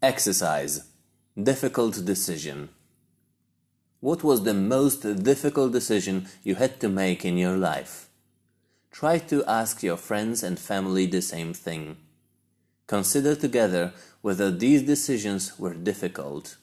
Exercise Difficult decision. What was the most difficult decision you had to make in your life? Try to ask your friends and family the same thing. Consider together whether these decisions were difficult.